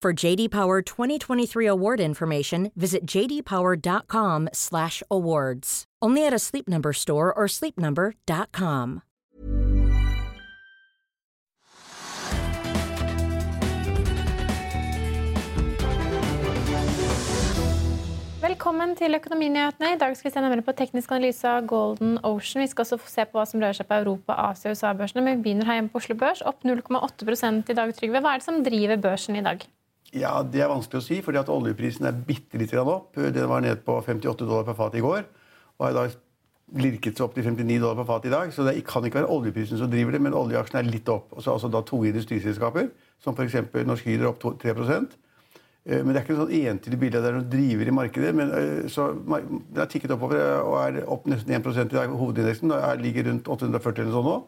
For JD Power 2023 award information, visit jdpower.com/awards. Only at a Sleep Number store or sleepnumber.com. Velkommen til Økonominyhetene. I dag skal vi se nærmere på teknisk analyse av Golden Ocean. Vi skal også se på hva som rører seg på Europa-, Asia- og USA-børsene. Vi begynner her hjemme på Oslo Børs, opp 0,8 i dag. Trygve, hva er det som driver børsen i dag? Ja, Det er vanskelig å si, fordi at oljeprisen er bitte litt opp. Den var ned på 58 dollar per fat i går. Og har i dag lirket seg opp til 59 dollar per fat i dag. Så det kan ikke være oljeprisen som driver det, men oljeaksjene er litt opp. Og så altså da tunge industriselskaper, som f.eks. Norsk Hydro opp 3 Eh, Men det er ikke et sånn entydig bilde der er noen driver i markedet. men eh, så Den har tikket oppover eh, og er opp nesten 1% i dag. Hovedindeksen ligger rundt 840 eller sånn nå.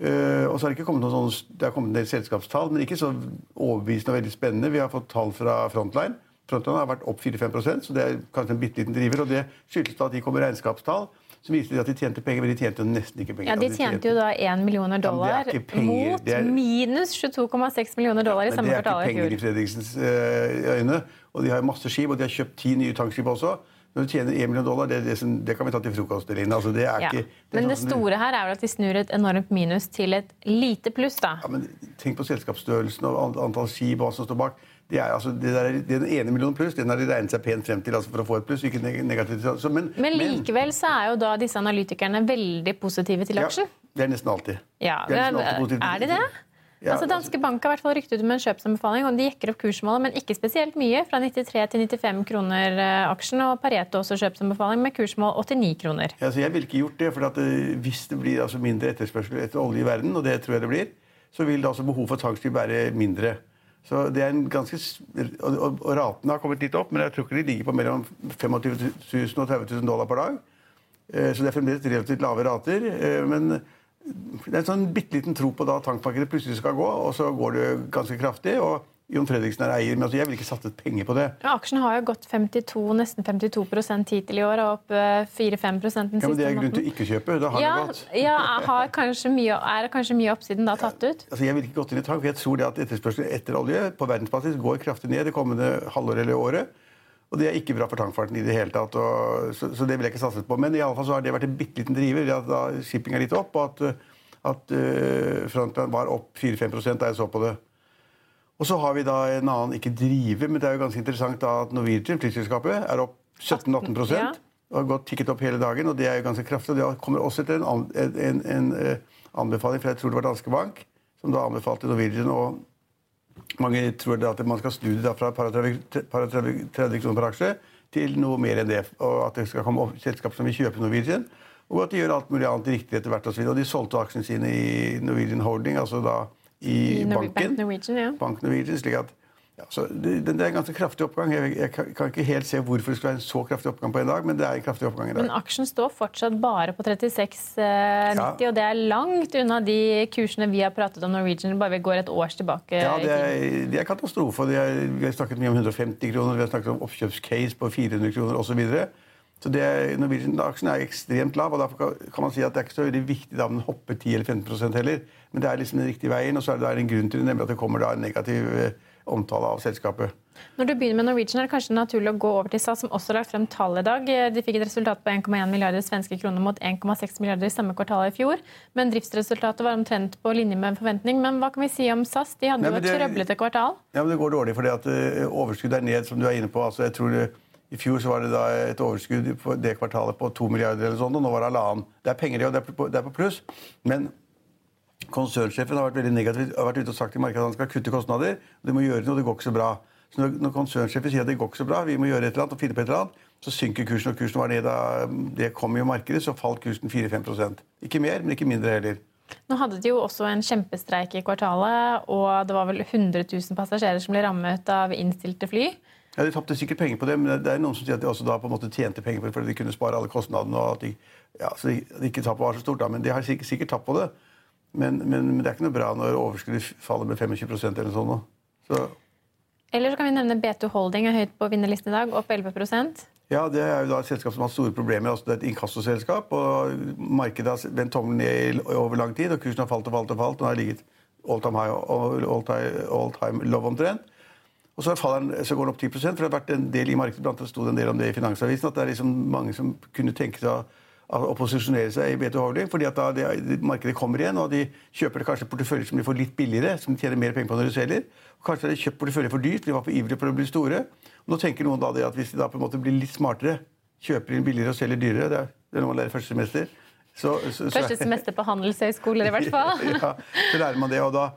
Og så har Det ikke kommet noen sånne, det har kommet en del selskapstall, men ikke så overbevisende og veldig spennende. Vi har fått tall fra Frontline. Frontline har vært opp 4-5 så det er kanskje en bitte liten driver. og Det skyldes at de kommer regnskapstall som viser at de tjente penger, men de tjente nesten ikke penger. Ja, De Altså, tjente jo da 1 millioner dollar Ja, penger, mot er- minus 22,6 millioner dollar i Men fjor. det er ikke penger i. Fredriksens eh, øyne. Og de har masse skip, og de har kjøpt ti nye tankskip også. Når du tjener 1 million dollar, det, er det, som, det kan vi ta til frokost. Altså, det er Ja. ikke, det er Men det sånn store her er vel at de snur et enormt minus til et lite pluss, da. Ja, men Tenk på selskapsstørrelsen og antall skip og hva som står bak. Det er, altså, det der, den ene millionen pluss den har de regnet seg pent frem til altså, for å få et pluss. ikke negativt. Så, men, Men likevel så er jo da disse analytikerne veldig positive til ja, aksjen. det er nesten alltid. Ja, Det er alltid Er de det? Ja, altså Danske Bank har i hvert fall ryktet ut med en kjøpsanbefaling, og de jekker opp kursmålet, men ikke spesielt mye. Fra 93 til 95 kroner eh, aksjen, og Pareto også kjøpsanbefaling med kursmål 89 kroner. Ja, så jeg ville ikke gjort det, for at, eh, hvis det blir altså, mindre etterspørsel etter olje i verden, og det tror jeg det blir, så vil det altså behov for tankskip være mindre. Så det er en ganske, og, og, Ratene har kommet litt opp, men jeg tror ikke de ligger på mellom 25 000 og 30 000 dollar per dag. Eh, Så det er fremdeles relativt lave rater. Men det er en sånn bitte liten tro på da tankmarkedet plutselig skal gå, og så går det ganske kraftig. og Jon Fredriksen er eier, men altså jeg ville ikke satset penger på det. Ja, aksjen har jo gått 52, nesten 52 hittil i år, og opp eh, 4-5 den siste Ja, men Det er grunn til måneden. å ikke kjøpe. Da har Ja, det gått. ja har kanskje mye, er kanskje mye oppsiden da tatt ut? Altså, jeg ville ikke gått inn i tank, for jeg tror det at etterspørselen etter olje på verdensbasis går kraftig ned det kommende halvåret eller året. Og det er ikke bra for tankfarten i det hele tatt. Og, så, så det vil jeg ikke satse på. Men i alle fall så har det vært en bitte liten driver. At da shipping er litt opp, og at, at uh, Frontline var opp 4-5 da jeg så på det. Og så har vi da en annen, ikke driver, men det er jo ganske interessant da at Norwegian, flyselskapet, er opp 17-18 Ja. og har gått tikket opp hele dagen, og det er jo ganske kraftig. og Det kommer også etter en, an- en, en, en eh, anbefaling fra jeg tror det var Danske Bank, som da anbefalte Norwegian og mange tror at man skal snu det fra par og 30 par og 30 30 kroner per aksje til noe mer enn det. Og at det skal komme selskap som vil kjøpe Norwegian. Og at de gjør alt mulig annet riktig etter hvert. Og, så og de solgte aksjene sine i Norwegian Holding, altså da i, I banken. Bank Norwegian, ja. Bank Norwegian, slik at ja, så det, det er en ganske kraftig oppgang. Jeg, jeg kan, ikke helt se hvorfor det skulle være en så kraftig oppgang på en dag, men det er en kraftig oppgang i dag. Men aksjen står fortsatt bare på 36,90, Ja. og det er langt unna de kursene vi har pratet om Norwegian bare vi går et års tilbake. Ja, det er, det er katastrofe. Det er, vi har snakket mye om 150 kroner, vi har snakket om oppkjøpscase på 400 kroner osv. Så, det er- Norwegian-aksjen er ekstremt lav, og derfor kan- man si at det er ikke så veldig viktig da om den hopper 10 eller 15% heller. Men det er liksom den riktige veien, og så er det en grunn til det, nemlig at det kommer da en negativ eh, omtale av selskapet. Når du begynner med Norwegian, er det kanskje naturlig å gå over til SAS, som også har lagt frem tall i dag. De fikk et resultat på 1,1 milliarder svenske kroner mot 1,6 milliarder i samme kvartal i fjor. Men driftsresultatet var omtrent på linje med forventning. Men hva kan vi si om SAS? De hadde Nei, jo et trøblete kvartal. Ja, men Det går dårlig fordi at eh, overskuddet er ned, som du er inne på. Altså, jeg tror det, I fjor så var det da et overskudd på det kvartalet på 2 milliarder, eller sånt, og nå var det halvannen. Det er penger i, og det på, det er på pluss. Men konsernsjefen har vært veldig negativ, har vært ute og sagt i markedet at han skal kutte kostnader. og De må gjøre noe, det går ikke så bra. Så når, når konsernsjefen sier at det går ikke så bra, vi må gjøre et eller annet og finne på et eller annet, så synker kursen. Og kursen var ned da det kom i markedet, så falt kursen 4-5% Ikke mer, men ikke mindre heller. Nå hadde de jo også en kjempestreik i kvartalet, og det var vel 100 000 passasjerer som ble rammet av innstilte fly. Ja, De tapte sikkert penger på det, men det er noen som sier at de også da på en måte tjente penger på det fordi de kunne spare alle kostnadene. og at de, ja, så de, de ikke tappet var så stort, da, men de har sikkert, sikkert tapt på det. Men, men, men det er ikke noe bra når overskuddet faller med 25 eller noe sånt. Så Eller så kan vi nevne B2 Holding er høyt på vinnerlisten i dag, opp 11% ja, Det er jo da et selskap som har store problemer. altså Det er et inkassoselskap. og Markedet har vendt tommelen ned over lang tid, og kursen har falt og falt og falt. og har ligget all time high all time, all time love omtrent. Og så, faller den, så går den opp 10 for det har vært en del i markedet, blant annet sto det en del om det i Finansavisen, at det er liksom mange som kunne tenke seg å, å posisjonere seg i B2 Holding, fordi at da det, markedet kommer igjen, og de kjøper kanskje porteføljer som de får litt billigere, som de tjener mer penger på når de selger. Og kanskje har de kjøpt porteføljer for dyrt, de var for ivrige for å bli store. Og nå tenker noen da det at hvis de da på en måte blir litt smartere, kjøper inn billigere og selger dyrere, det er, det er noe man lærer første semester. Så, så, så- Første semester på handelshøyskoler, i hvert fall. ja, så lærer man det, og da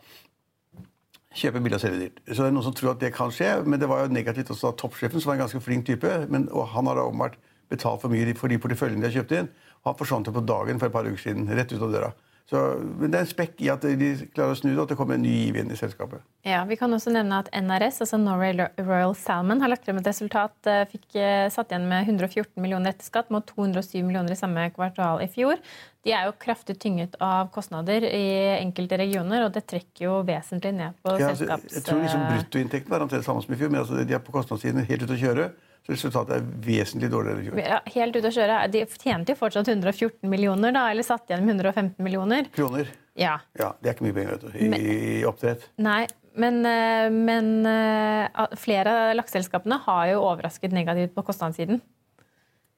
kjøper billig og selger dyrt. Så det er noen som tror at det kan skje, men det var jo negativt også da toppsjefen, som var en ganske flink type, men, og han har da åpenbart betalt for mye for de porteføljene de har kjøpt inn, han forsvant jo på dagen for et par uker siden, rett ut av døra. Så, men det er en spekk i at de klarer å snu det, og at det kommer en ny giv inn i selskapet. Ja, Vi kan også nevne at NRS, altså Norway Royal Salmon, har lagt frem et resultat. eh, Fikk eh, satt igjen med 114 millioner etter skatt mot 207 millioner i samme kvartal i fjor. De er jo kraftig tynget av kostnader i enkelte regioner, og det trekker jo vesentlig ned på Ja, altså, selskaps... jeg tror liksom Bruttoinntekten var omtrent samme som i fjor, men altså, de er på kostnadssiden helt ute å kjøre. Så resultatet er vesentlig dårligere i fjor. Ja, helt ute å kjøre. De tjente jo fortsatt 114 millioner, da, eller satt igjen med 115 millioner. Kroner. Ja. Ja, det er ikke mye penger vet du, i, i oppdrett. Nei, men, eh, men eh, flere av lakseselskapene har jo overrasket negativt på kostnadssiden.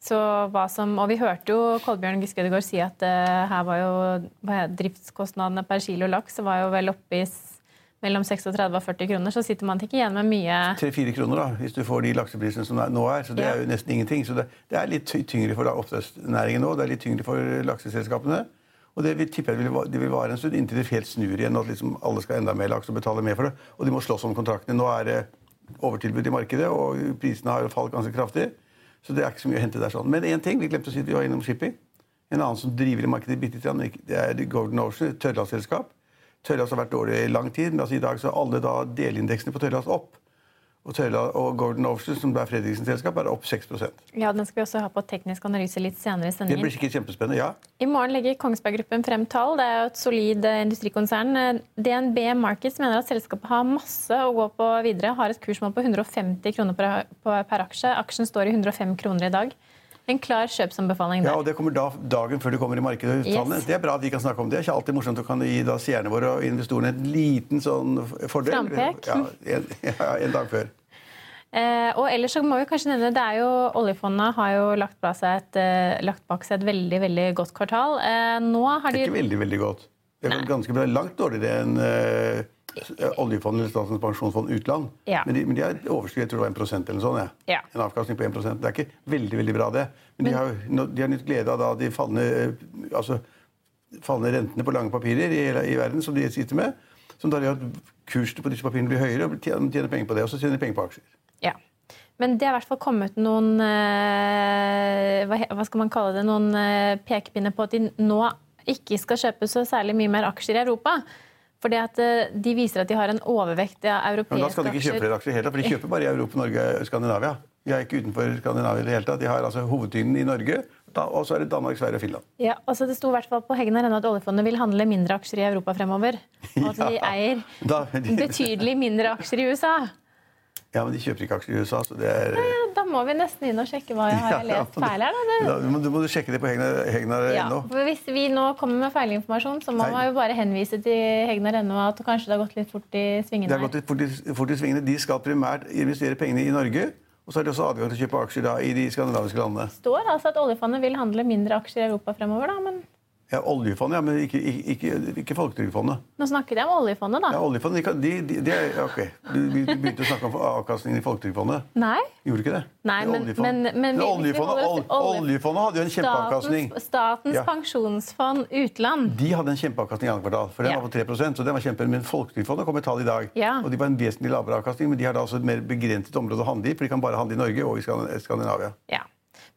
Så hva som, og Vi hørte jo Kolbjørn Giske Ødegaard si at uh, her var jo driftskostnadene per kilo laks var jo vel oppe i mellom 36 og 40 kroner. Så sitter man ikke igjen med mye Tre-fire kroner da, hvis du får de lakseprisene som det nå er. Så det Ja. er jo nesten ingenting. Så det, det er litt tyngre for oppdrettsnæringen nå. Det er litt tyngre for lakseselskapene. Og det vil tipper jeg det vil, det vil vare en stund inntil det helt snur igjen. At liksom alle skal ha enda mer laks og betale mer for det. Og de må slåss om kontraktene. Nå er det overtilbud i markedet, og prisene har jo falt ganske kraftig. Så det er ikke så mye å hente der sånn. Men én ting, vi glemte å si vi var innom shipping. En annen som driver i markedet bitte litt, det er Golden Ocean, et tørrlastselskap. Tørrlast har vært dårlig i lang tid, men altså i dag så er alle da delindeksene på tørrlast opp. Og, tørrlast, og Gordon Ocean, som er Fredriksens selskap, er opp 6% Ja, Den skal vi også ha på teknisk analyse litt senere i sendingen. Det blir sikkert kjempespennende, ja. I morgen legger Kongsberg Gruppen frem tall. Det er jo et solid eh, industrikonsern. Eh, DNB Markets mener at selskapet har masse å gå på videre. Har et kursmål på 150 kroner per, per aksje. Aksjen står i 105 kroner i dag. En klar kjøpsanbefaling ja. Og det kommer da dagen før det kommer i markedet. Yes. Det er bra at vi kan snakke om det. Det er ikke alltid morsomt å kan gi da seerne våre og investorene en liten sånn fordel. Frampek. Ja, en, ja, en dag før. Eh, og ellers så må vi kanskje nevne, det er jo Oljefondet har jo lagt, et, eh, lagt bak seg et veldig veldig godt kvartal. Eh, nå har de ikke veldig, veldig godt. Det er ganske bra. Langt dårligere enn uh, oljefondet eller Statens pensjonsfond utland. Ja. Men, de, men de har et overskudd jeg tror det var 1 eller sånn. Ja. En avkastning på 1% Det er ikke veldig veldig bra, det. Men, de har, de har nytt glede av da de fallende, eh, altså, fallende rentene på lange papirer i, i verden som de sitter med. Som da gjør at kursene på disse papirene blir høyere, og de tjener penger på det. Og så tjener de penger på aksjer. Ja. Men det har i hvert fall kommet noen eh, hva, skal man kalle det, noen eh, pekepinner på at de nå ikke skal kjøpe så særlig mye mer aksjer i Europa. Fordi at eh, De viser at de har en overvekt av Men aksjer. da skal de ikke kjøpe aksjer. flere aksjer helt, for de kjøper bare i Europa, Norge og Skandinavia. De er ikke utenfor Skandinavia i det hele tatt. De har altså hovedtyngden i Norge, og så er det Danmark, Sverige og Finland. Ja, altså Det sto i hvert fall på Hegnar ennå at oljefondet vil handle mindre aksjer i Europa fremover. Og at de Ja. eier Da- betydelig mindre aksjer i USA. Ja, men de kjøper ikke aksjer i USA, så det er Ja, da må vi nesten inn og sjekke hva jeg har lest feil her. Da. Da, du, må, du må sjekke det på Hegnar- hegnar.no. Ja, for Hvis vi nå kommer med feilinformasjon, så må Nei. man jo bare henvise til Hegnar.no at kanskje det har gått litt fort i Det har gått litt fort i, fort i svingene. De skal primært investere pengene i Norge. Og så har de også adgang til å kjøpe aksjer da, i de skandinaviske landene. Det står altså at oljefondet vil handle mindre aksjer i Europa fremover, da, men Ja, Oljefondet, ja, men ikke, ikke, ikke, Folketrygdfondet. nå snakker jeg om oljefondet, da. Ja, oljefondet, de, de, de, de ok. Du, begynte å snakke om avkastningen i Folketrygdfondet. Nei. Gjorde du ikke det? Nei, Det men, men- men- men Det oljefondet, ol- oljefondet hadde jo en kjempeavkastning. Statens, Statens Ja. pensjonsfond utland. De hadde en kjempeavkastning i andre kvartal, for den var på 3 så den var kjempe, Men Folketrygdfondet kom med tall i dag, Ja. og de var en vesentlig lavere avkastning. Men de har da altså et mer begrenset område å handle i, for de kan bare handle i Norge og i Skandinavia. Ja.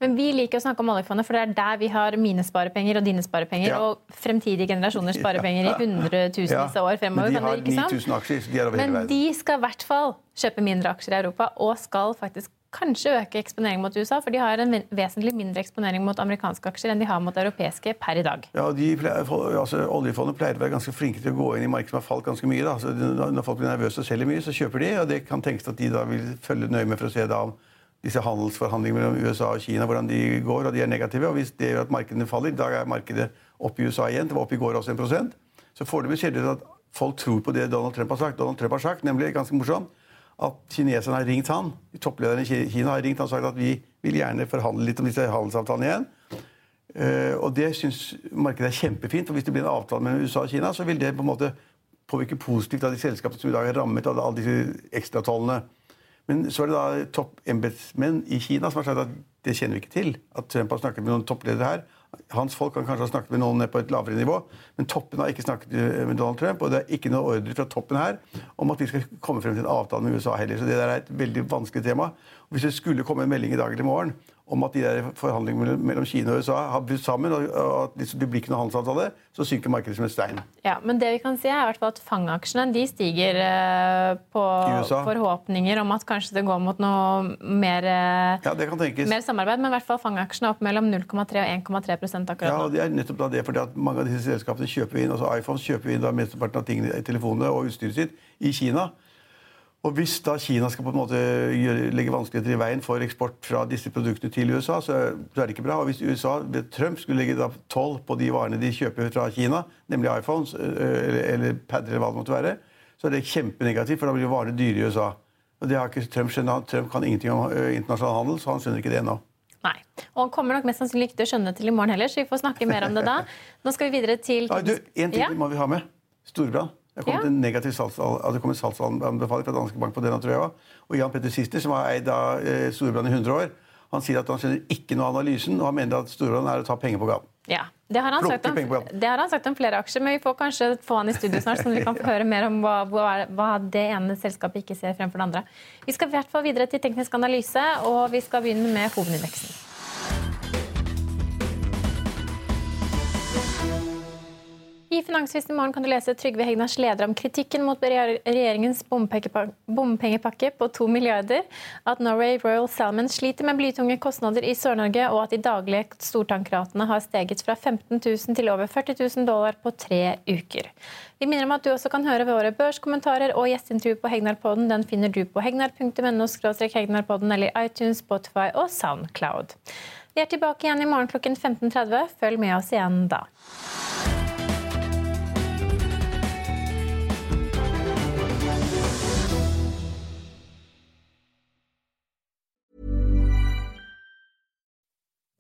Men vi liker å snakke om oljefondet, for det er der vi har mine sparepenger og dine sparepenger Ja. og fremtidige generasjoners sparepenger i hundretusenvis av år fremover. Men de har 9000 aksjer, de er over hele Men de skal i hvert fall kjøpe mindre aksjer i Europa, og skal faktisk kanskje øke eksponering mot USA, for de har en vesentlig mindre eksponering mot amerikanske aksjer enn de har mot europeiske per i dag. Ja, de pleier, altså, Oljefondet pleier å være ganske flinke til å gå inn i markedet som har falt ganske mye. Da. Altså, når folk blir nervøse og selger mye, så kjøper de. Og det kan tenkes at de da vil følge nøye med for å se da om disse handelsforhandlingene mellom USA og Kina hvordan de går, og de er negative. Og hvis det gjør at markedene faller, i dag er markedet oppe i USA igjen, det var oppe i går også en prosent, så foreløpig ser det ut at folk tror på det Donald Trump har sagt. Donald Trump har sagt, nemlig ganske morsomt, at kineserne har ringt han, topplederen i Kina har ringt han og sagt at vi vil gjerne forhandle litt om disse handelsavtalene igjen. Uh, og det syns markedet er kjempefint. for Hvis det blir en avtale mellom USA og Kina, så vil det på en måte påvirke positivt av de selskapene som i dag er rammet av alle disse ekstratollene. Men så er det da toppembetsmenn i Kina som har sagt at det kjenner vi ikke til. At Trump har snakket med noen toppledere her. Hans folk kan kanskje ha snakket med noen på et lavere nivå, men toppen har ikke snakket eh, med Donald Trump. Og det er ikke noe ordre fra toppen her om at vi skal komme frem til en avtale med USA heller. Så det der er et veldig vanskelig tema. Og hvis det skulle komme en melding i dag eller i morgen om at de der forhandlingene mellom- Kina og USA har brutt sammen, og at det blir ikke noen handelsavtale, så synker markedet som en stein. Ja, men det vi kan si er at fangaksjene de stiger eh, på forhåpninger om at kanskje det går mot noe mer, eh, Ja, det kan mer samarbeid, men i hvert fall fangaksjene er opp mellom 0,3 og 1,3 akkurat Ja, og det er nettopp da det, fordi at Mange av disse selskapene kjøper inn, altså iPhones kjøper inn da mesteparten av tingene telefonene og utstyret sitt i Kina. Og Hvis da Kina skal på en måte legge vanskeligheter i veien for eksport fra disse produktene til USA, så er, det ikke bra. Og Hvis USA ved Trump skulle legge toll på de varene de kjøper fra Kina, nemlig iPhones eller, eller padder eller hva det måtte være, så er det kjempenegativt, for da blir varene dyre i USA. Og det har ikke Trump skjønt. Trump kan ingenting om internasjonal handel, så han skjønner ikke det ennå. Nei. Og han kommer nok mest sannsynlig ikke til å skjønne det til i morgen heller, så vi får snakke mer om det da. Nå skal vi videre til Ja, du, en ting Ja. må vi ha med. Storebrand. Det har kommet Ja. en negativ salgs, det kom salgsanbefaling fra Danske Bank på denne, tror jeg også. Og Jan Petter Sister, som har eid av eh, Storebrand i 100 år, han sier at han skjønner ikke noe av analysen, og han mener at Storebrand er å ta penger på gaten. Ja, det har, han sagt om, det har han sagt om flere aksjer, men vi får kanskje få han i studio snart, så vi kan få høre mer om hva, hva det ene selskapet ikke ser fremfor det andre. Vi skal i hvert fall videre til teknisk analyse, og vi skal begynne med hovedindeksen. I Finansvisen i morgen kan du lese Trygve Hegnars leder om kritikken mot regjeringens bompengepakke på 2 milliarder, at Norway Royal Salmon sliter med blytunge kostnader i Sør-Norge, og at de daglige stortankratene har steget fra 15 000 til over 40 000 dollar på tre uker. Vi minner om at du også kan høre våre børskommentarer og gjesteintervju på Hegnarpodden. Den finner du på hegnar.no hegnarpodden eller iTunes, Spotify og Soundcloud. Vi er tilbake igjen i morgen klokken 15.30. Følg med oss igjen da.